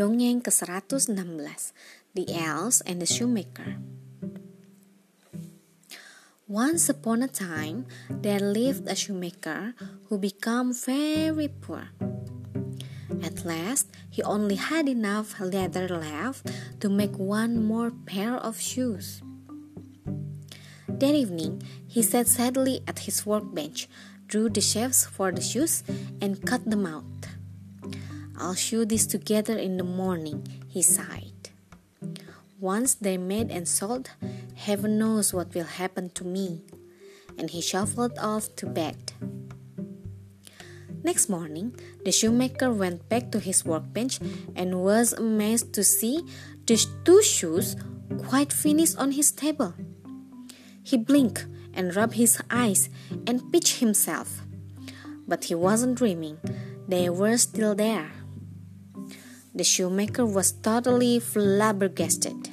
Dongeng ke-116 The hmm. Elves and the Shoemaker Once upon a time, there lived a shoemaker who became very poor. At last, he only had enough leather left to make one more pair of shoes. That evening, he sat sadly at his workbench, drew the shapes for the shoes, and cut them out. I'll sew this together in the morning, he sighed. Once they're made and sold, heaven knows what will happen to me. And he shuffled off to bed. Next morning, the shoemaker went back to his workbench and was amazed to see the two shoes quite finished on his table. He blinked and rubbed his eyes and pitched himself. But he wasn't dreaming, they were still there. The shoemaker was totally flabbergasted.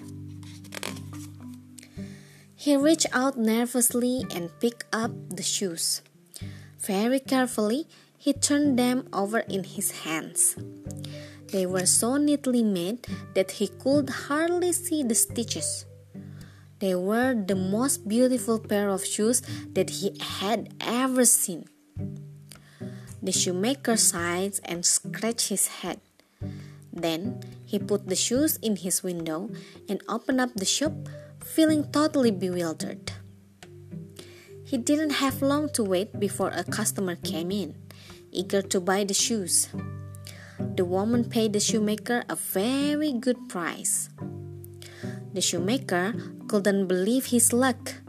He reached out nervously and picked up the shoes. Very carefully, he turned them over in his hands. They were so neatly made that he could hardly see the stitches. They were the most beautiful pair of shoes that he had ever seen. The shoemaker sighed and scratched his head. Then he put the shoes in his window and opened up the shop, feeling totally bewildered. He didn't have long to wait before a customer came in, eager to buy the shoes. The woman paid the shoemaker a very good price. The shoemaker couldn't believe his luck.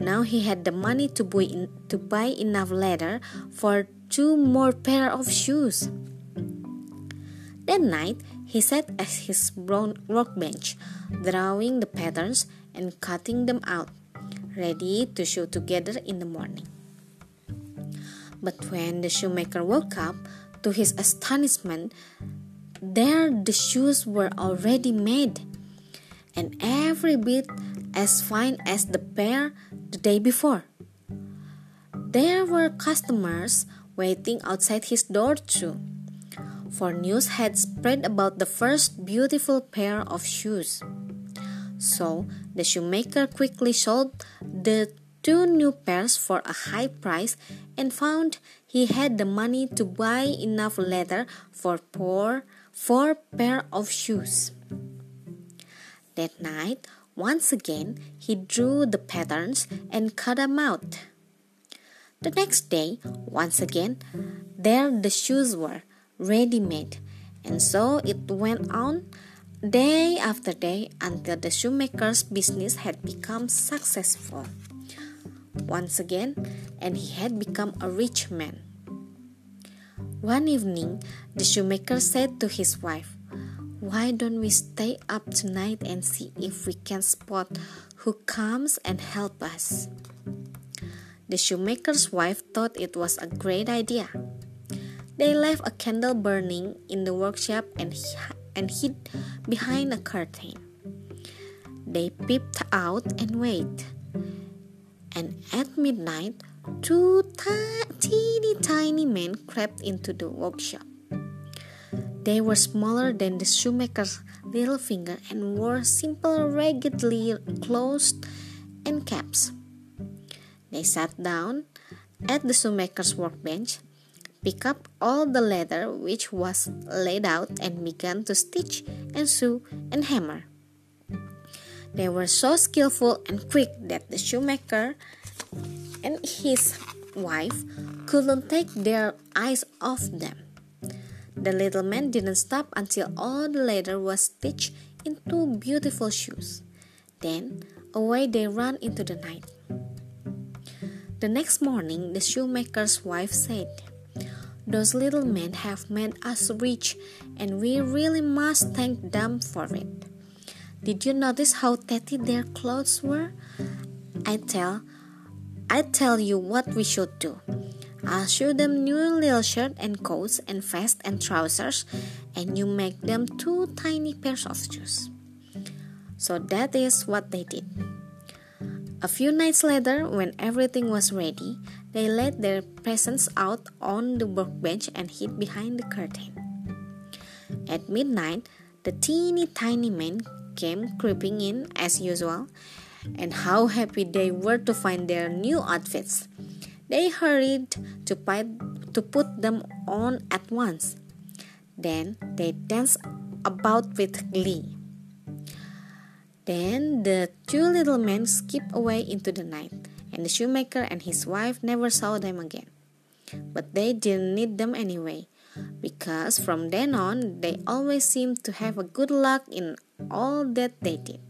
Now he had the money to buy, to buy enough leather for two more pair of shoes. That night, he sat at his brown workbench, drawing the patterns and cutting them out, ready to sew together in the morning. But when the shoemaker woke up, to his astonishment, there the shoes were already made, and every bit as fine as the pair the day before. There were customers waiting outside his door too for news had spread about the first beautiful pair of shoes. So the shoemaker quickly sold the two new pairs for a high price and found he had the money to buy enough leather for four, four pair of shoes. That night, once again, he drew the patterns and cut them out. The next day, once again, there the shoes were, ready made, and so it went on day after day until the shoemaker's business had become successful once again and he had become a rich man. One evening, the shoemaker said to his wife, Why don't we stay up tonight and see if we can spot who comes and help us? The shoemaker's wife thought it was a great idea. They left a candle burning in the workshop and, and hid behind a curtain. They peeped out and waited. And at midnight, two teeny tiny men crept into the workshop. They were smaller than the shoemaker's little finger and wore simple, raggedly clothes and caps. They sat down at the shoemaker's workbench pick up all the leather which was laid out and began to stitch and sew and hammer. They were so skillful and quick that the shoemaker and his wife couldn't take their eyes off them. The little man didn't stop until all the leather was stitched into beautiful shoes. Then away they ran into the night. The next morning, the shoemaker's wife said, those little men have made us rich, and we really must thank them for it. Did you notice how tatty their clothes were? I tell I tell you what we should do. I'll show them new little shirt and coats and vest and trousers, and you make them two tiny pairs of shoes. So that is what they did. A few nights later, when everything was ready, they laid their presents out on the workbench and hid behind the curtain. At midnight, The teeny tiny men came creeping in as usual, and how happy they were to find their new outfits. They hurried to, to put them on at once. Then they danced about with glee. Then the two little men skipped away into the night, and the shoemaker and his wife never saw them again. But they didn't need them anyway, because from then on they always seemed to have a good luck in all that they did.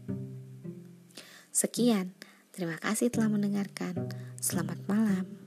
Sekian, terima kasih telah mendengarkan. Selamat malam.